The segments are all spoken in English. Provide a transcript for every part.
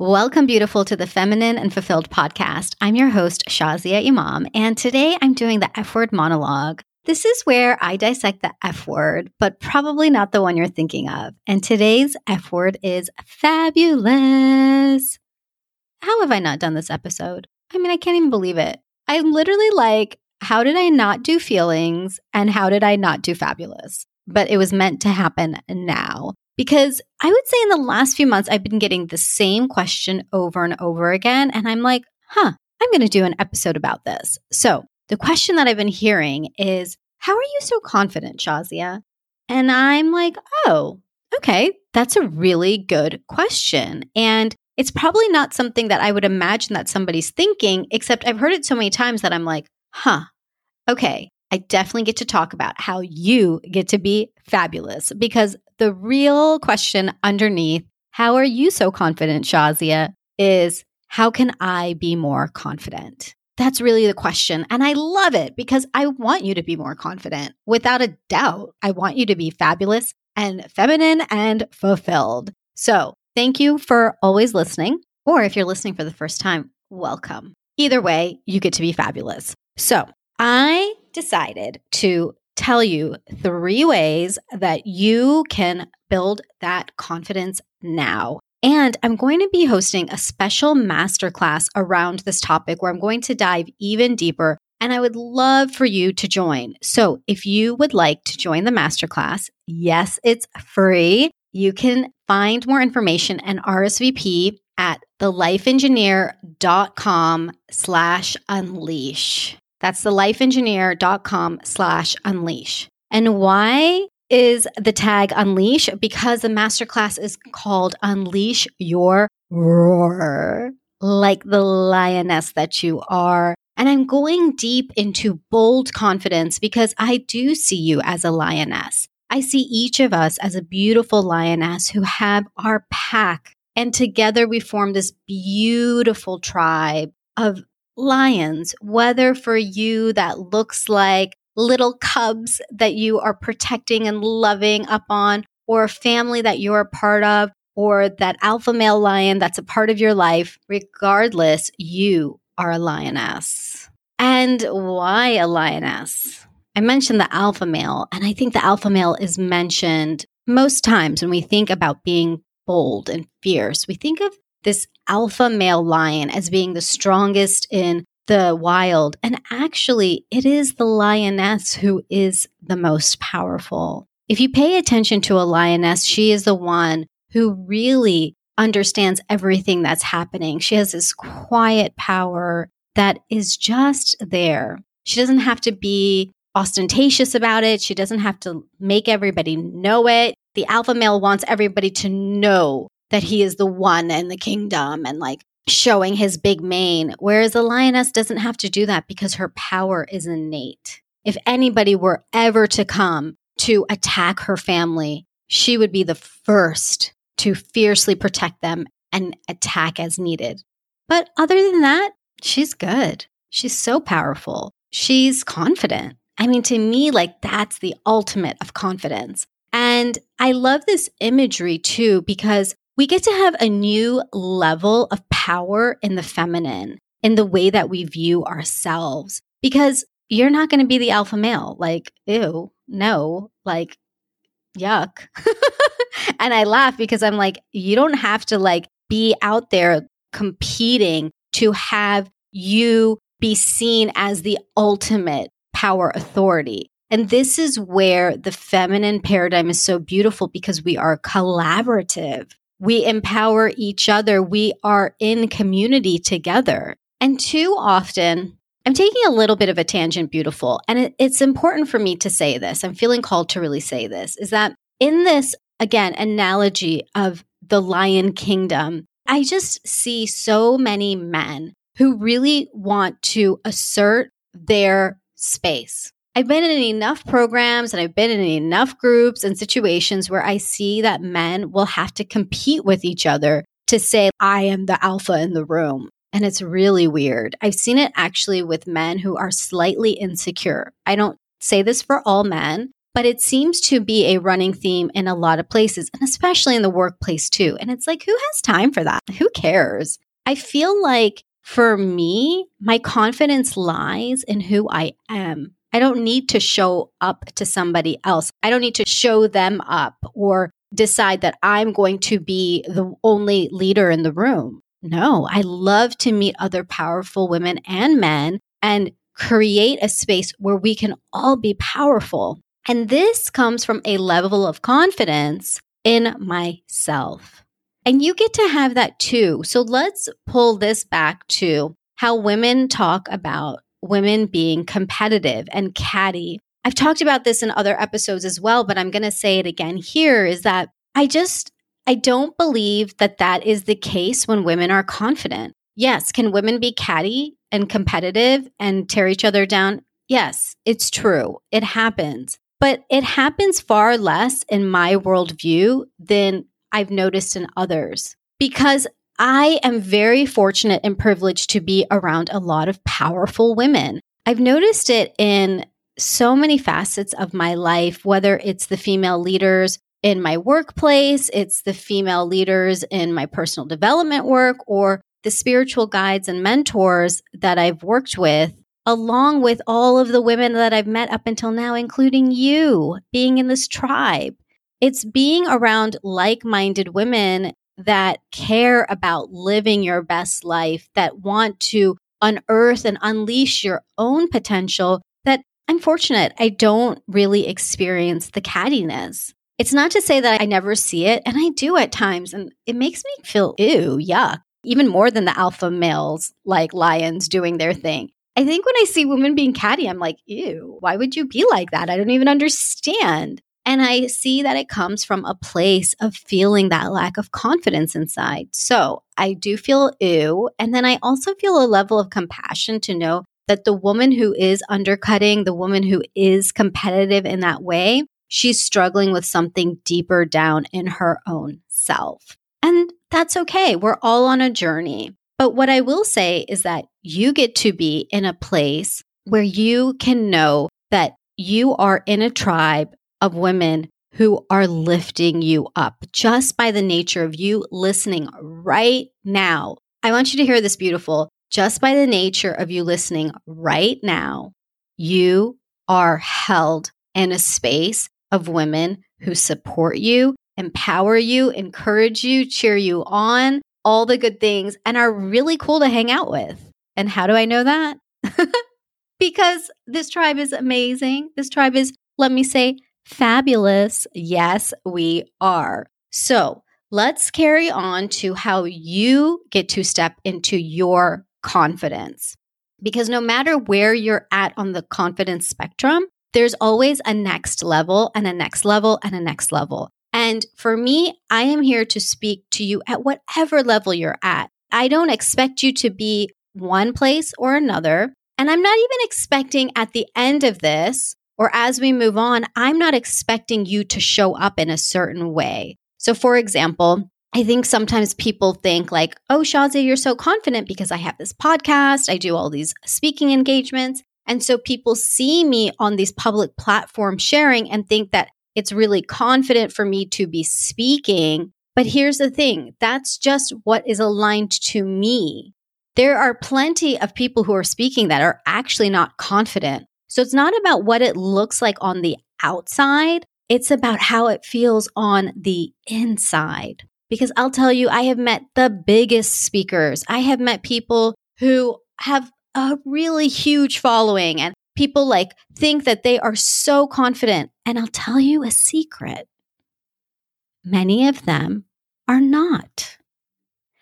Welcome, beautiful, to the Feminine and Fulfilled podcast. I'm your host, Shazia Imam, and today I'm doing the F word monologue. This is where I dissect the F word, but probably not the one you're thinking of. And today's F word is fabulous. How have I not done this episode? I mean, I can't even believe it. I'm literally like, how did I not do feelings and how did I not do fabulous? But it was meant to happen now. Because I would say in the last few months, I've been getting the same question over and over again. And I'm like, huh, I'm going to do an episode about this. So the question that I've been hearing is, how are you so confident, Shazia? And I'm like, oh, okay, that's a really good question. And it's probably not something that I would imagine that somebody's thinking, except I've heard it so many times that I'm like, huh, okay, I definitely get to talk about how you get to be fabulous because the real question underneath, how are you so confident, Shazia, is how can I be more confident? That's really the question. And I love it because I want you to be more confident. Without a doubt, I want you to be fabulous and feminine and fulfilled. So thank you for always listening. Or if you're listening for the first time, welcome. Either way, you get to be fabulous. So I decided to tell you three ways that you can build that confidence now. And I'm going to be hosting a special masterclass around this topic where I'm going to dive even deeper. And I would love for you to join. So if you would like to join the masterclass, yes, it's free. You can find more information and RSVP at thelifeengineer.com slash unleash. That's thelifeengineer.com slash unleash. And why is the tag unleash? Because the masterclass is called Unleash Your Roar, like the lioness that you are. And I'm going deep into bold confidence because I do see you as a lioness. I see each of us as a beautiful lioness who have our pack. And together we form this beautiful tribe of lions, whether for you that looks like little cubs that you are protecting and loving up on, or a family that you're a part of, or that alpha male lion that's a part of your life, regardless, you are a lioness. And why a lioness? I mentioned the alpha male, and I think the alpha male is mentioned most times when we think about being bold and fierce. We think of this alpha male lion as being the strongest in the wild. And actually, it is the lioness who is the most powerful. If you pay attention to a lioness, she is the one who really understands everything that's happening. She has this quiet power that is just there. She doesn't have to be ostentatious about it. She doesn't have to make everybody know it. The alpha male wants everybody to know that he is the one in the kingdom and like showing his big mane. Whereas a lioness doesn't have to do that because her power is innate. If anybody were ever to come to attack her family, she would be the first to fiercely protect them and attack as needed. But other than that, she's good. She's so powerful. She's confident. I mean, to me, like that's the ultimate of confidence. And I love this imagery too, because we get to have a new level of power in the feminine in the way that we view ourselves because you're not going to be the alpha male. Like, ew, no, like, yuck. and I laugh because I'm like, you don't have to like be out there competing to have you be seen as the ultimate power authority. And this is where the feminine paradigm is so beautiful because we are collaborative. We empower each other. We are in community together. And too often, I'm taking a little bit of a tangent, beautiful. And it, it's important for me to say this. I'm feeling called to really say this is that in this, again, analogy of the lion kingdom, I just see so many men who really want to assert their space. I've been in enough programs and I've been in enough groups and situations where I see that men will have to compete with each other to say, I am the alpha in the room. And it's really weird. I've seen it actually with men who are slightly insecure. I don't say this for all men, but it seems to be a running theme in a lot of places, and especially in the workplace too. And it's like, who has time for that? Who cares? I feel like for me, my confidence lies in who I am. I don't need to show up to somebody else. I don't need to show them up or decide that I'm going to be the only leader in the room. No, I love to meet other powerful women and men and create a space where we can all be powerful. And this comes from a level of confidence in myself. And you get to have that too. So let's pull this back to how women talk about women being competitive and catty. I've talked about this in other episodes as well, but I'm going to say it again here is that I just, I don't believe that that is the case when women are confident. Yes, can women be catty and competitive and tear each other down? Yes, it's true. It happens. But it happens far less in my worldview than I've noticed in others because I am very fortunate and privileged to be around a lot of powerful women. I've noticed it in so many facets of my life, whether it's the female leaders in my workplace, it's the female leaders in my personal development work, or the spiritual guides and mentors that I've worked with, along with all of the women that I've met up until now, including you being in this tribe. It's being around like minded women that care about living your best life, that want to unearth and unleash your own potential. That I'm fortunate I don't really experience the cattiness. It's not to say that I never see it, and I do at times, and it makes me feel ew, yuck, even more than the alpha males like lions doing their thing. I think when I see women being catty, I'm like, ew, why would you be like that? I don't even understand. And I see that it comes from a place of feeling that lack of confidence inside. So I do feel ew. And then I also feel a level of compassion to know that the woman who is undercutting, the woman who is competitive in that way, she's struggling with something deeper down in her own self. And that's okay. We're all on a journey. But what I will say is that you get to be in a place where you can know that you are in a tribe of women who are lifting you up just by the nature of you listening right now. I want you to hear this beautiful. Just by the nature of you listening right now, you are held in a space of women who support you, empower you, encourage you, cheer you on, all the good things, and are really cool to hang out with. And how do I know that? because this tribe is amazing. This tribe is, let me say, Fabulous. Yes, we are. So let's carry on to how you get to step into your confidence. Because no matter where you're at on the confidence spectrum, there's always a next level and a next level and a next level. And for me, I am here to speak to you at whatever level you're at. I don't expect you to be one place or another. And I'm not even expecting at the end of this or as we move on, I'm not expecting you to show up in a certain way. So, for example, I think sometimes people think like, oh, Shazia, you're so confident because I have this podcast, I do all these speaking engagements. And so people see me on these public platforms sharing and think that it's really confident for me to be speaking. But here's the thing that's just what is aligned to me. There are plenty of people who are speaking that are actually not confident. So it's not about what it looks like on the outside, it's about how it feels on the inside. Because I'll tell you, I have met the biggest speakers. I have met people who have a really huge following and people like think that they are so confident. And I'll tell you a secret many of them are not.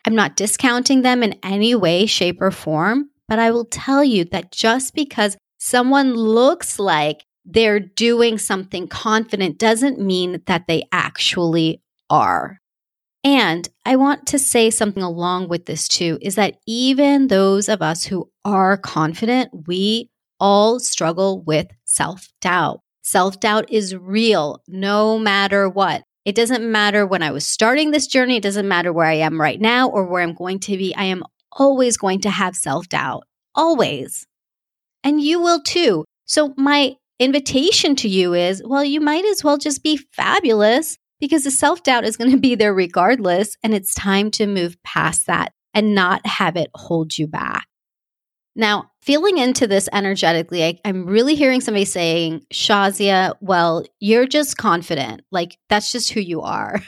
I'm not discounting them in any way, shape, or form, but I will tell you that just because someone looks like they're doing something confident doesn't mean that they actually are. And I want to say something along with this too is that even those of us who are confident, we all struggle with self doubt. Self doubt is real no matter what. It doesn't matter when I was starting this journey, it doesn't matter where I am right now or where I'm going to be. I am always going to have self doubt. Always and you will too. So, my invitation to you is well, you might as well just be fabulous because the self doubt is going to be there regardless. And it's time to move past that and not have it hold you back. Now, feeling into this energetically, I, am really hearing somebody saying, Shazia, well, you're just confident. Like, that's just who you are.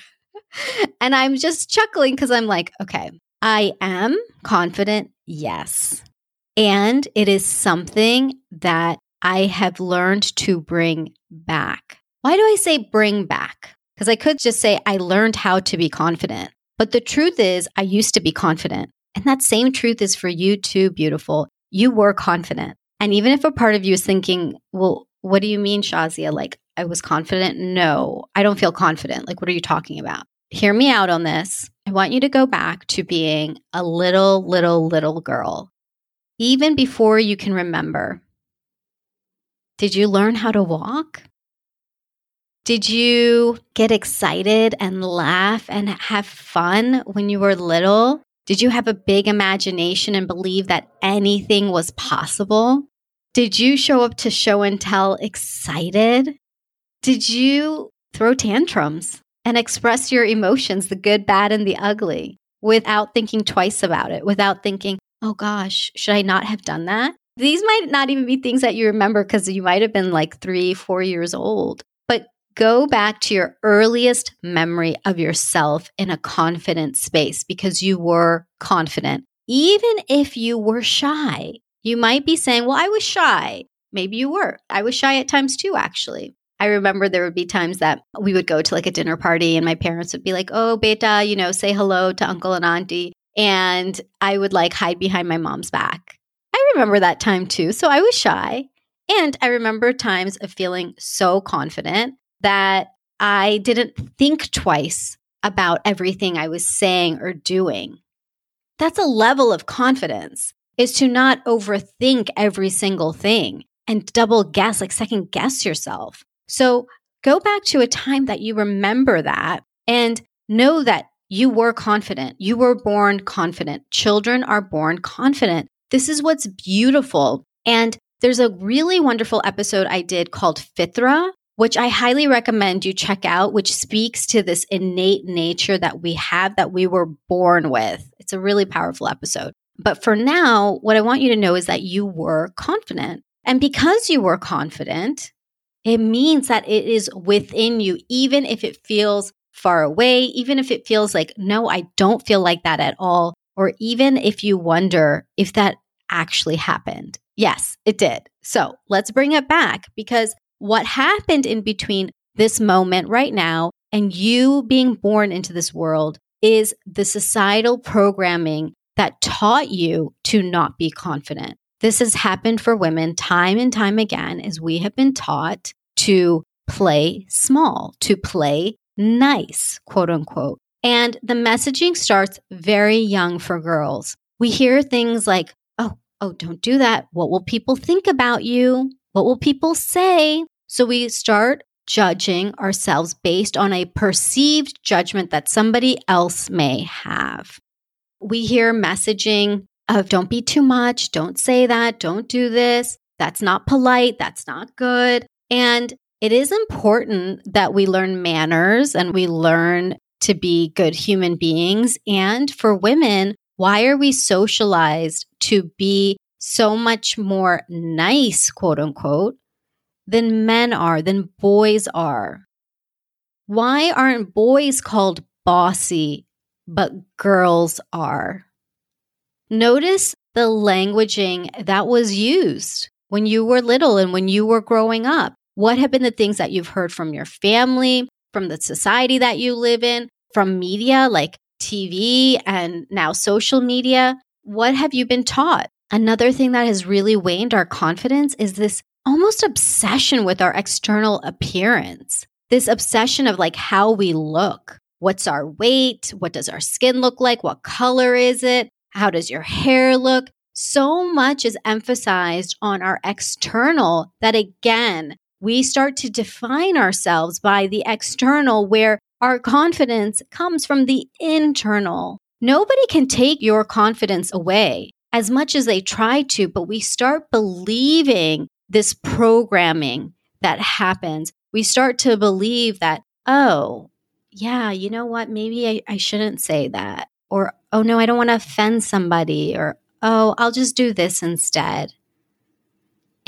and I'm just chuckling because I'm like, okay, I am confident. Yes. And it is something that I have learned to bring back. Why do I say bring back? Because I could just say I learned how to be confident. But the truth is, I used to be confident. And that same truth is for you too, beautiful. You were confident. And even if a part of you is thinking, well, what do you mean, Shazia? Like, I was confident? No, I don't feel confident. Like, what are you talking about? Hear me out on this. I want you to go back to being a little, little, little girl. Even before you can remember, did you learn how to walk? Did you get excited and laugh and have fun when you were little? Did you have a big imagination and believe that anything was possible? Did you show up to show and tell excited? Did you throw tantrums and express your emotions, the good, bad, and the ugly, without thinking twice about it, without thinking, oh gosh, should I not have done that? These might not even be things that you remember because you might have been like three, four years old. But go back to your earliest memory of yourself in a confident space because you were confident. Even if you were shy, you might be saying, Well, I was shy. Maybe you were. I was shy at times too, actually. I remember there would be times that we would go to like a dinner party and my parents would be like, Oh, beta, you know, say hello to uncle and auntie. And I would like hide behind my mom's back. I remember that time too. So I was shy. And I remember times of feeling so confident that I didn't think twice about everything I was saying or doing. That's a level of confidence is to not overthink every single thing and double guess, like second guess yourself. So go back to a time that you remember that and know that you were confident. You were born confident. Children are born confident. This is what's beautiful. And there's a really wonderful episode I did called Fitra, which I highly recommend you check out, which speaks to this innate nature that we have that we were born with. It's a really powerful episode. But for now, what I want you to know is that you were confident. And because you were confident, it means that it is within you, even if it feels far away, even if it feels like, no, I don't feel like that at all, or even if you wonder if that actually happened. Yes, it did. So let's bring it back because what happened in between this moment right now and you being born into this world is the societal programming that taught you to not be confident. This has happened for women time and time again as we have been taught to play small, to play nice, quote unquote. And the messaging starts very young for girls. We hear things like, oh, oh, don't do that. What will people think about you? What will people say? So we start judging ourselves based on a perceived judgment that somebody else may have. We hear messaging of don't be too much, don't say that, don't do this, that's not polite, that's not good. And it is important that we learn manners and we learn to be good human beings. And for women, why are we socialized to be so much more nice, quote unquote, than men are, than boys are. Why aren't boys called bossy, but girls are? Notice the languaging that was used when you were little and when you were growing up. What have been the things that you've heard from your family, from the society that you live in, from media like TV and now social media? What have you been taught? Another thing that has really waned our confidence is this almost obsession with our external appearance. This obsession of like how we look. What's our weight? What does our skin look like? What color is it? How does your hair look? So much is emphasized on our external that again, we start to define ourselves by the external where our confidence comes from the internal. Nobody can take your confidence away as much as they try to, but we start believing this programming that happens, we start to believe that, oh, yeah, you know what? Maybe I, I shouldn't say that. Or, oh no, I don't want to offend somebody. Or, oh, I'll just do this instead.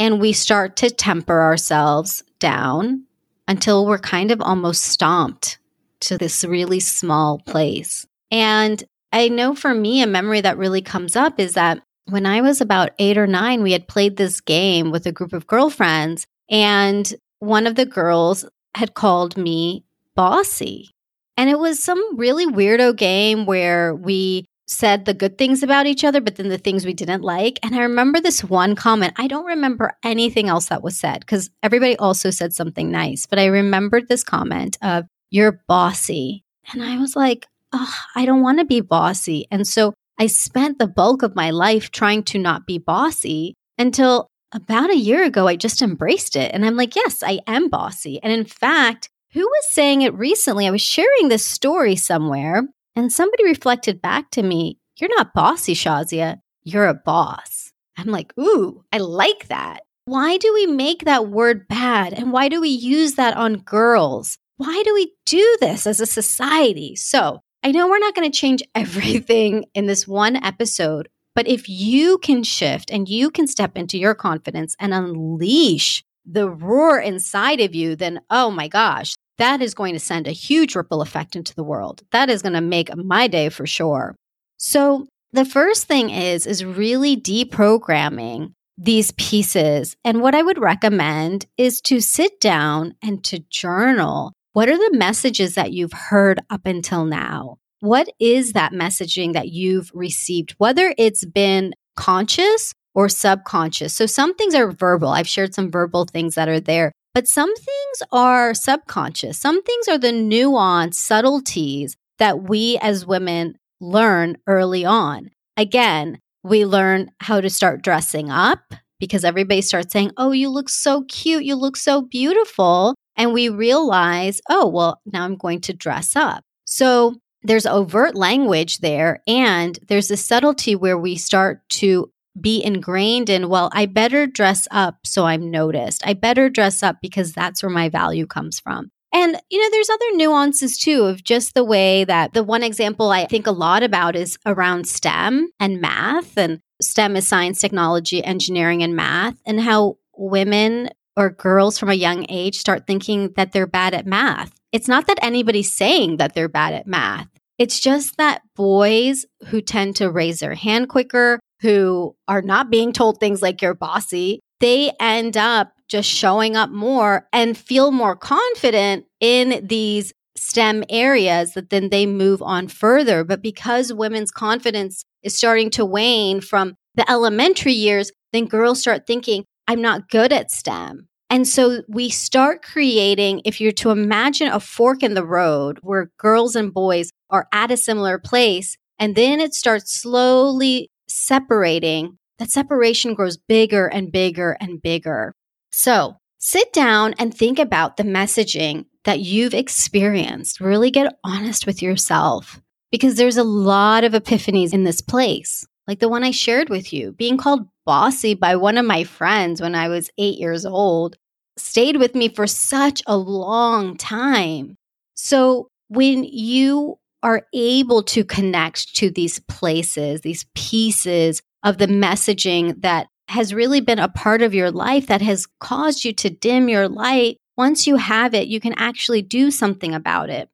And we start to temper ourselves down until we're kind of almost stomped to this really small place. And I know for me, a memory that really comes up is that when I was about eight or nine, we had played this game with a group of girlfriends, and one of the girls had called me bossy. And it was some really weirdo game where we said the good things about each other, but then the things we didn't like. And I remember this one comment. I don't remember anything else that was said because everybody also said something nice, but I remembered this comment of, You're bossy. And I was like, oh, I don't want to be bossy. And so I spent the bulk of my life trying to not be bossy until about a year ago, I just embraced it. And I'm like, yes, I am bossy. And in fact, who was saying it recently? I was sharing this story somewhere and somebody reflected back to me, You're not bossy, Shazia. You're a boss. I'm like, Ooh, I like that. Why do we make that word bad? And why do we use that on girls? Why do we do this as a society? So I know we're not going to change everything in this one episode, but if you can shift and you can step into your confidence and unleash the roar inside of you, then oh my gosh, that is going to send a huge ripple effect into the world. That is going to make my day for sure. So, the first thing is is really deprogramming these pieces. And what I would recommend is to sit down and to journal what are the messages that you've heard up until now? What is that messaging that you've received, whether it's been conscious or subconscious? So some things are verbal. I've shared some verbal things that are there, but some things are subconscious. Some things are the nuance, subtleties that we as women learn early on. Again, we learn how to start dressing up because everybody starts saying, Oh, you look so cute. You look so beautiful. And we realize, oh, well, now I'm going to dress up. So there's overt language there. And there's a subtlety where we start to be ingrained in, well, I better dress up so I'm noticed. I better dress up because that's where my value comes from. And, you know, there's other nuances too of just the way that the one example I think a lot about is around STEM and math. And STEM is science, technology, engineering, and math, and how women or girls from a young age start thinking that they're bad at math. It's not that anybody's saying that they're bad at math. It's just that boys who tend to raise their hand quicker, who are not being told things like you're bossy, they end up just showing up more and feel more confident in these STEM areas that then they move on further. But because women's confidence is starting to wane from the elementary years, then girls start thinking, I'm not good at STEM. And so we start creating, if you're to imagine a fork in the road where girls and boys are at a similar place, and then it starts slowly separating, that separation grows bigger and bigger and bigger. So sit down and think about the messaging that you've experienced. Really get honest with yourself because there's a lot of epiphanies in this place like the one I shared with you, being called bossy by one of my friends when I was eight years old, stayed with me for such a long time. So when you are able to connect to these places, these pieces of the messaging that has really been a part of your life that has caused you to dim your light, once you have it, you can actually do something about it.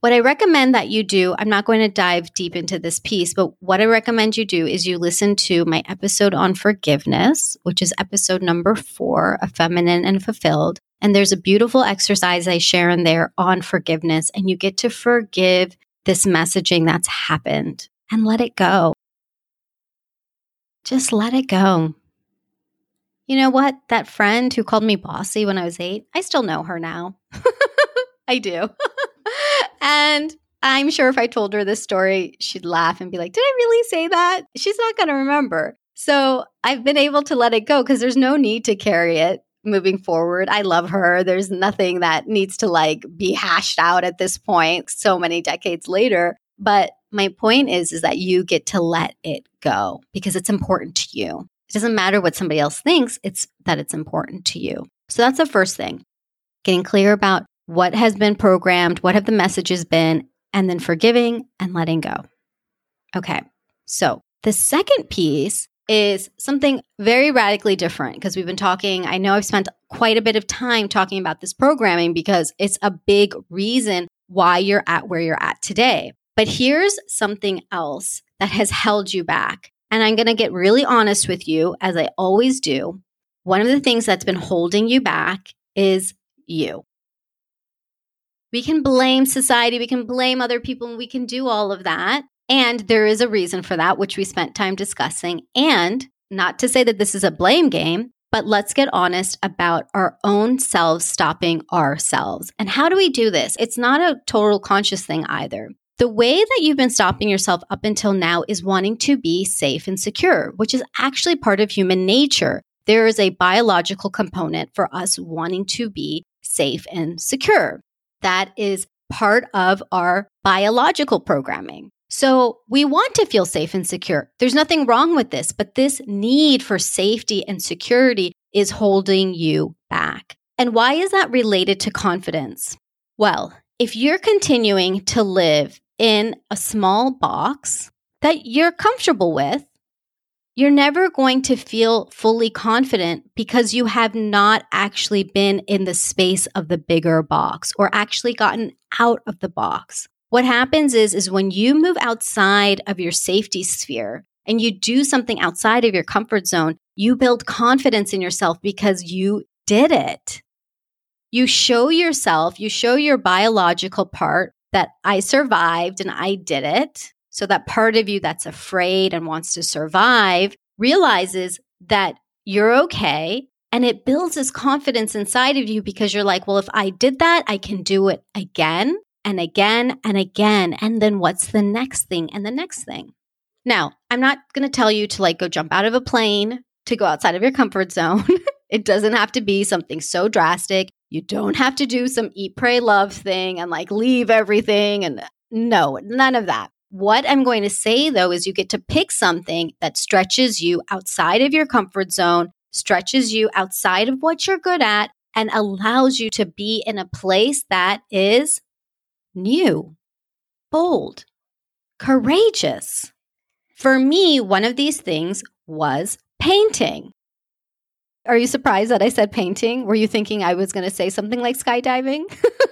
What I recommend that you do, I'm not going to dive deep into this piece, but what I recommend you do is you listen to my episode on forgiveness, which is episode number four of Feminine and Fulfilled. And there's a beautiful exercise I share in there on forgiveness, and you get to forgive this messaging that's happened and let it go. Just let it go. You know what? That friend who called me bossy when I was eight, I still know her now. I do. and I'm sure if I told her this story, she'd laugh and be like, Did I really say that? She's not going to remember. So I've been able to let it go because there's no need to carry it moving forward. I love her. There's nothing that needs to like be hashed out at this point, so many decades later. But my point is, is that you get to let it go because it's important to you. It doesn't matter what somebody else thinks, it's that it's important to you. So that's the first thing getting clear about what has been programmed, what have the messages been, and then forgiving and letting go. Okay. So the second piece is something very radically different because we've been talking. I know I've spent quite a bit of time talking about this programming because it's a big reason why you're at where you're at today. But here's something else that has held you back. And I'm going to get really honest with you, as I always do. One of the things that's been holding you back is you. We can blame society, we can blame other people, and we can do all of that. And there is a reason for that, which we spent time discussing. And not to say that this is a blame game, but let's get honest about our own selves stopping ourselves. And how do we do this? It's not a total conscious thing either. The way that you've been stopping yourself up until now is wanting to be safe and secure, which is actually part of human nature. There is a biological component for us wanting to be safe and secure. That is part of our biological programming. So we want to feel safe and secure. There's nothing wrong with this, but this need for safety and security is holding you back. And why is that related to confidence? Well, if you're continuing to live in a small box that you're comfortable with, you're never going to feel fully confident because you have not actually been in the space of the bigger box or actually gotten out of the box. What happens is is when you move outside of your safety sphere and you do something outside of your comfort zone, you build confidence in yourself because you did it. You show yourself, you show your biological part that I survived and I did it. So that part of you that's afraid and wants to survive realizes that you're okay. And it builds this confidence inside of you because you're like, well, if I did that, I can do it again and again and again. And then what's the next thing and the next thing? Now, I'm not going to tell you to like go jump out of a plane to go outside of your comfort zone. it doesn't have to be something so drastic. You don't have to do some eat, pray, love thing and like leave everything. And no, none of that. What I'm going to say though is you get to pick something that stretches you outside of your comfort zone, stretches you outside of what you're good at, and allows you to be in a place that is new, bold, courageous. For me, one of these things was painting. Are you surprised that I said painting? Were you thinking I was going to say something like skydiving?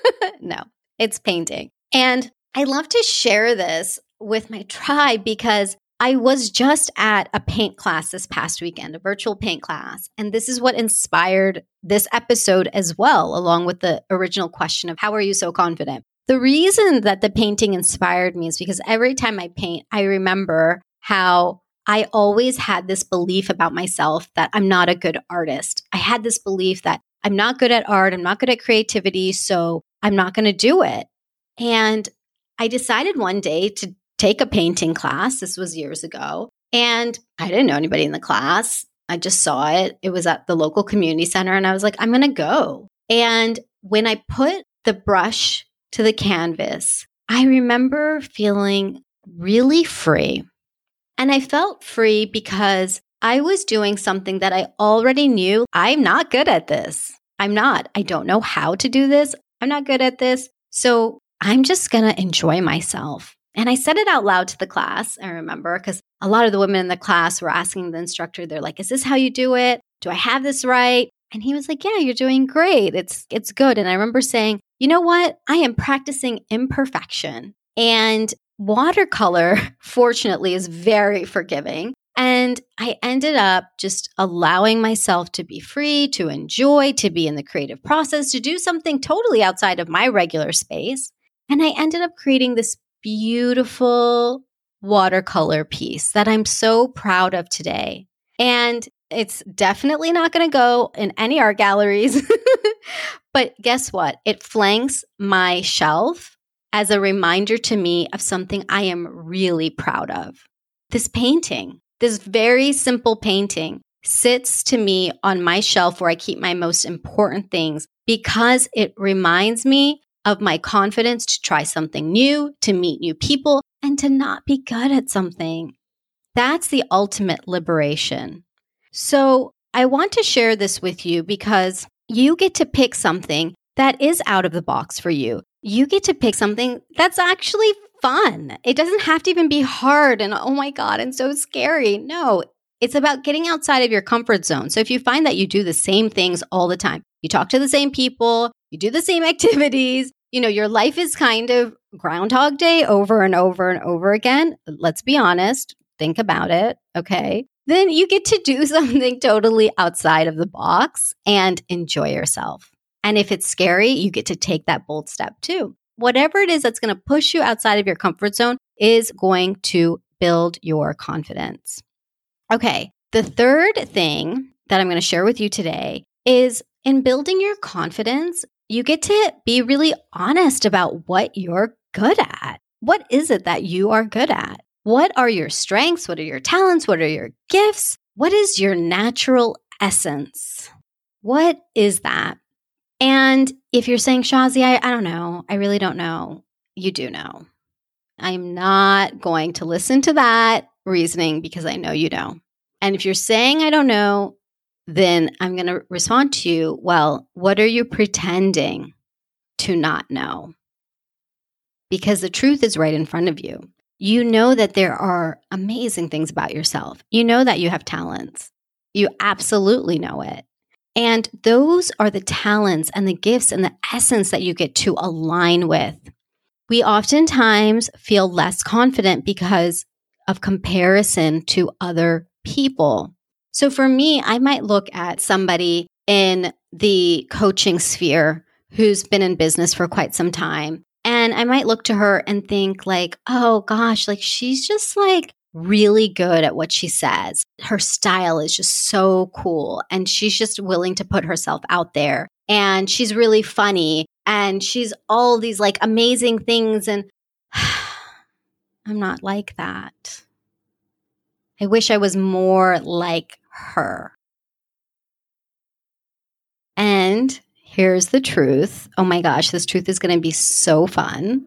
no, it's painting. And I love to share this with my tribe because I was just at a paint class this past weekend, a virtual paint class. And this is what inspired this episode as well, along with the original question of how are you so confident? The reason that the painting inspired me is because every time I paint, I remember how I always had this belief about myself that I'm not a good artist. I had this belief that I'm not good at art, I'm not good at creativity, so I'm not going to do it. And I decided one day to take a painting class. This was years ago. And I didn't know anybody in the class. I just saw it. It was at the local community center. And I was like, I'm going to go. And when I put the brush to the canvas, I remember feeling really free. And I felt free because I was doing something that I already knew I'm not good at this. I'm not. I don't know how to do this. I'm not good at this. So I'm just going to enjoy myself. And I said it out loud to the class, I remember, because a lot of the women in the class were asking the instructor, they're like, is this how you do it? Do I have this right? And he was like, yeah, you're doing great. It's it's good. And I remember saying, you know what? I am practicing imperfection. And watercolor, fortunately, is very forgiving. And I ended up just allowing myself to be free, to enjoy, to be in the creative process, to do something totally outside of my regular space. And I ended up creating this beautiful watercolor piece that I'm so proud of today. And it's definitely not going to go in any art galleries. but guess what? It flanks my shelf as a reminder to me of something I am really proud of. This painting, this very simple painting, sits to me on my shelf where I keep my most important things because it reminds me of my confidence to try something new, to meet new people, and to not be good at something. That's the ultimate liberation. So, I want to share this with you because you get to pick something that is out of the box for you. You get to pick something that's actually fun. It doesn't have to even be hard and oh my God, and so scary. No, it's about getting outside of your comfort zone. So if you find that you do the same things all the time, you talk to the same people, you do the same activities, you know, your life is kind of Groundhog Day over and over and over again. Let's be honest, think about it. Okay. Then you get to do something totally outside of the box and enjoy yourself. And if it's scary, you get to take that bold step too. Whatever it is that's going to push you outside of your comfort zone is going to build your confidence. Okay. The third thing that I'm going to share with you today is in building your confidence, you get to be really honest about what you're good at. What is it that you are good at? What are your strengths? What are your talents? What are your gifts? What is your natural essence? What is that? And if you're saying, Shazi, I, I don't know, I really don't know, you do know. I'm not going to listen to that reasoning because I know you know. And if you're saying, I don't know, then I'm going to respond to you, well, what are you pretending to not know? Because the truth is right in front of you. You know that there are amazing things about yourself. You know that you have talents. You absolutely know it. And those are the talents and the gifts and the essence that you get to align with. We oftentimes feel less confident because of comparison to other people. So for me, I might look at somebody in the coaching sphere who's been in business for quite some time. And I might look to her and think, like, oh gosh, like she's just like really good at what she says. Her style is just so cool. And she's just willing to put herself out there. And she's really funny. And she's all these like amazing things. And I'm not like that. I wish I was more like her. And here's the truth. Oh my gosh, this truth is going to be so fun.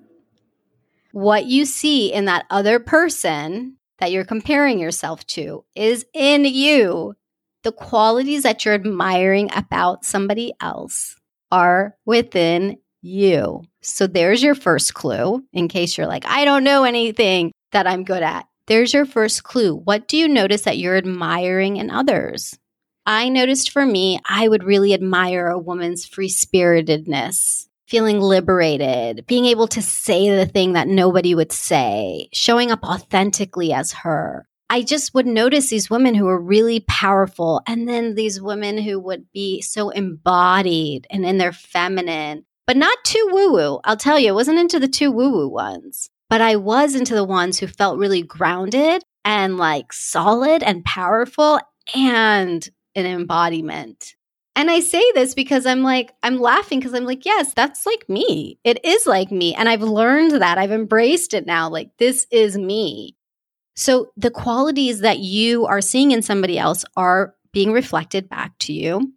What you see in that other person that you're comparing yourself to is in you. The qualities that you're admiring about somebody else are within you. So there's your first clue in case you're like, I don't know anything that I'm good at. There's your first clue. What do you notice that you're admiring in others? I noticed for me, I would really admire a woman's free spiritedness, feeling liberated, being able to say the thing that nobody would say, showing up authentically as her. I just would notice these women who were really powerful, and then these women who would be so embodied and in their feminine, but not too woo woo. I'll tell you, it wasn't into the too woo woo ones but I was into the ones who felt really grounded and like solid and powerful and an embodiment. And I say this because I'm like, I'm laughing because I'm like, yes, that's like me. It is like me. And I've learned that. I've embraced it now. Like, this is me. So the qualities that you are seeing in somebody else are being reflected back to you.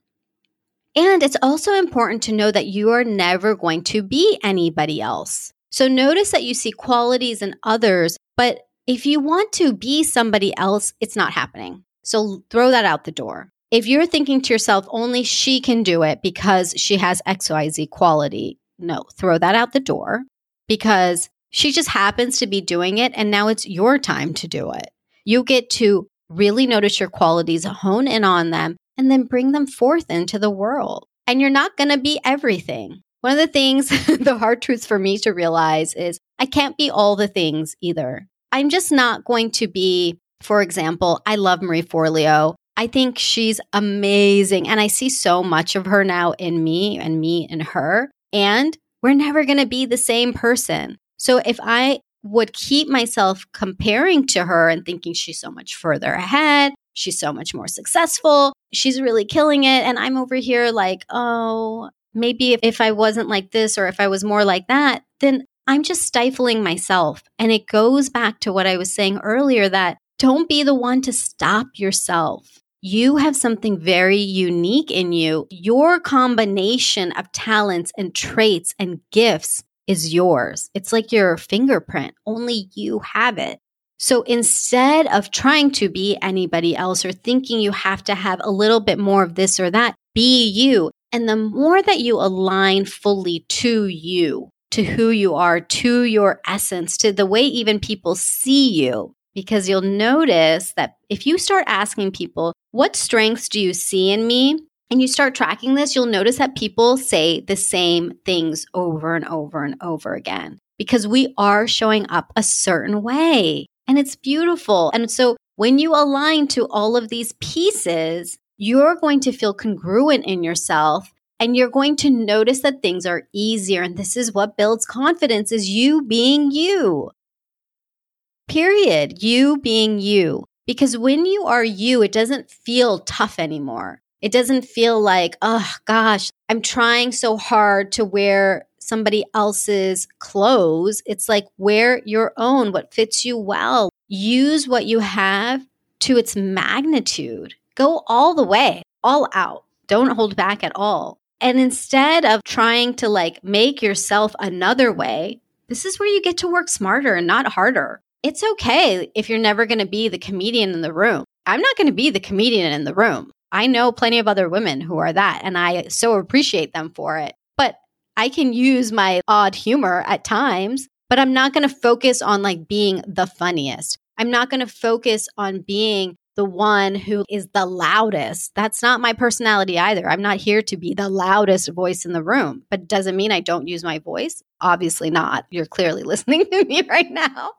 And it's also important to know that you are never going to be anybody else. So notice that you see qualities in others, but if you want to be somebody else, it's not happening. So throw that out the door. If you're thinking to yourself, only she can do it because she has XYZ quality, no, throw that out the door because she just happens to be doing it and now it's your time to do it. You get to really notice your qualities, hone in on them, and then bring them forth into the world. And you're not going to be everything. One of the things, the hard truths for me to realize is I can't be all the things either. I'm just not going to be, for example, I love Marie Forleo. I think she's amazing. And I see so much of her now in me and me in her. And we're never going to be the same person. So if I would keep myself comparing to her and thinking she's so much further ahead, she's so much more successful, she's really killing it. And I'm over here like, oh, maybe if, if I wasn't like this or if I was more like that, then I'm just stifling myself. And it goes back to what I was saying earlier that don't be the one to stop yourself. You have something very unique in you. Your combination of talents and traits and gifts is yours. It's like your fingerprint. Only you have it. So instead of trying to be anybody else or thinking you have to have a little bit more of this or that, be you And the more that you align fully to you, to who you are, to your essence, to the way even people see you, because you'll notice that if you start asking people, what strengths do you see in me? And you start tracking this, you'll notice that people say the same things over and over and over again because we are showing up a certain way and it's beautiful. And so when you align to all of these pieces, you're going to feel congruent in yourself and you're going to notice that things are easier. And this is what builds confidence is you being you. Period. You being you. Because when you are you, it doesn't feel tough anymore. It doesn't feel like, oh gosh, I'm trying so hard to wear somebody else's clothes. It's like wear your own, what fits you well. Use what you have to its magnitude. Go all the way, all out. Don't hold back at all. And instead of trying to like make yourself another way, this is where you get to work smarter and not harder. It's okay if you're never going to be the comedian in the room. I'm not going to be the comedian in the room. I know plenty of other women who are that, and I so appreciate them for it. But I can use my odd humor at times, but I'm not going to focus on like being the funniest. I'm not going to focus on being the one who is the loudest. That's not my personality either. I'm not here to be the loudest voice in the room, but doesn't mean I don't use my voice. Obviously not. You're clearly listening to me right now.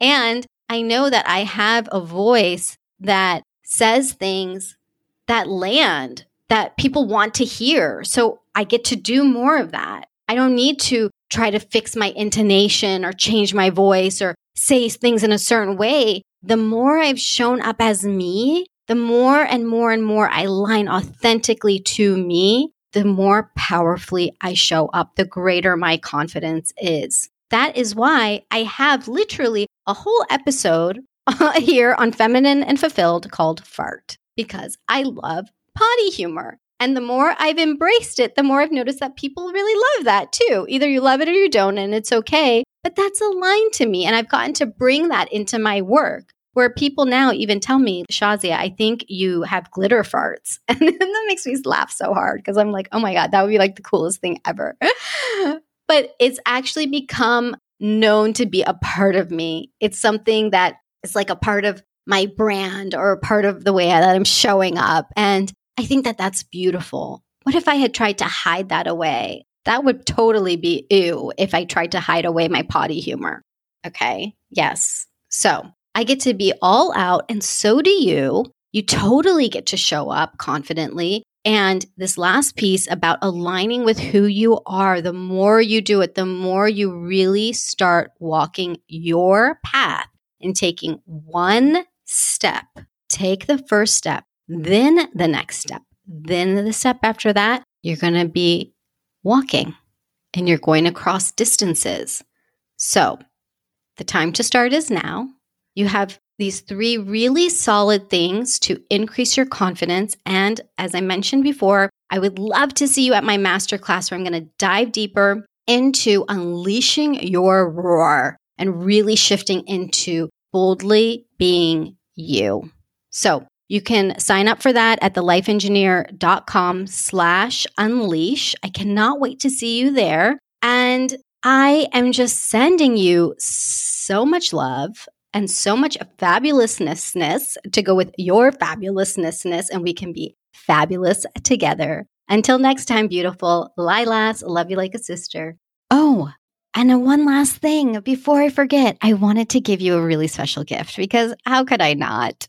And I know that I have a voice that says things that land that people want to hear. So I get to do more of that. I don't need to try to fix my intonation or change my voice or say things in a certain way. The more I've shown up as me, the more and more and more I line authentically to me, the more powerfully I show up, the greater my confidence is. That is why I have literally a whole episode here on Feminine and Fulfilled called Fart because I love potty humor. And the more I've embraced it, the more I've noticed that people really love that too. Either you love it or you don't, and it's okay. But that's aligned to me. And I've gotten to bring that into my work where people now even tell me, Shazia, I think you have glitter farts. And that makes me laugh so hard because I'm like, oh my God, that would be like the coolest thing ever. but it's actually become known to be a part of me. It's something that is like a part of my brand or a part of the way that I'm showing up. And I think that that's beautiful. What if I had tried to hide that away? That would totally be ew if I tried to hide away my potty humor. Okay. Yes. So I get to be all out, and so do you. You totally get to show up confidently. And this last piece about aligning with who you are, the more you do it, the more you really start walking your path and taking one step. Take the first step, then the next step, then the step after that. You're going to be walking and you're going across distances. So the time to start is now. You have these three really solid things to increase your confidence. And as I mentioned before, I would love to see you at my masterclass where I'm going to dive deeper into unleashing your roar and really shifting into boldly being you. So you can sign up for that at thelifeengineer.com slash unleash. I cannot wait to see you there. And I am just sending you so much love and so much fabulousness to go with your fabulousness, and we can be fabulous together. Until next time, beautiful Lilas, love you like a sister. Oh, and one last thing before I forget, I wanted to give you a really special gift because how could I not?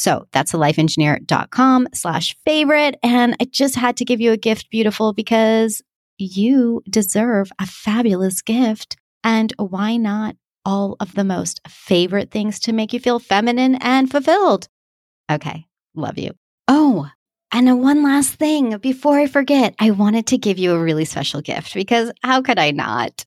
So that's thelifeengineer.com slash favorite. And I just had to give you a gift, beautiful, because you deserve a fabulous gift. And why not all of the most favorite things to make you feel feminine and fulfilled? Okay, love you. Oh, and one last thing before I forget, I wanted to give you a really special gift because how could I not?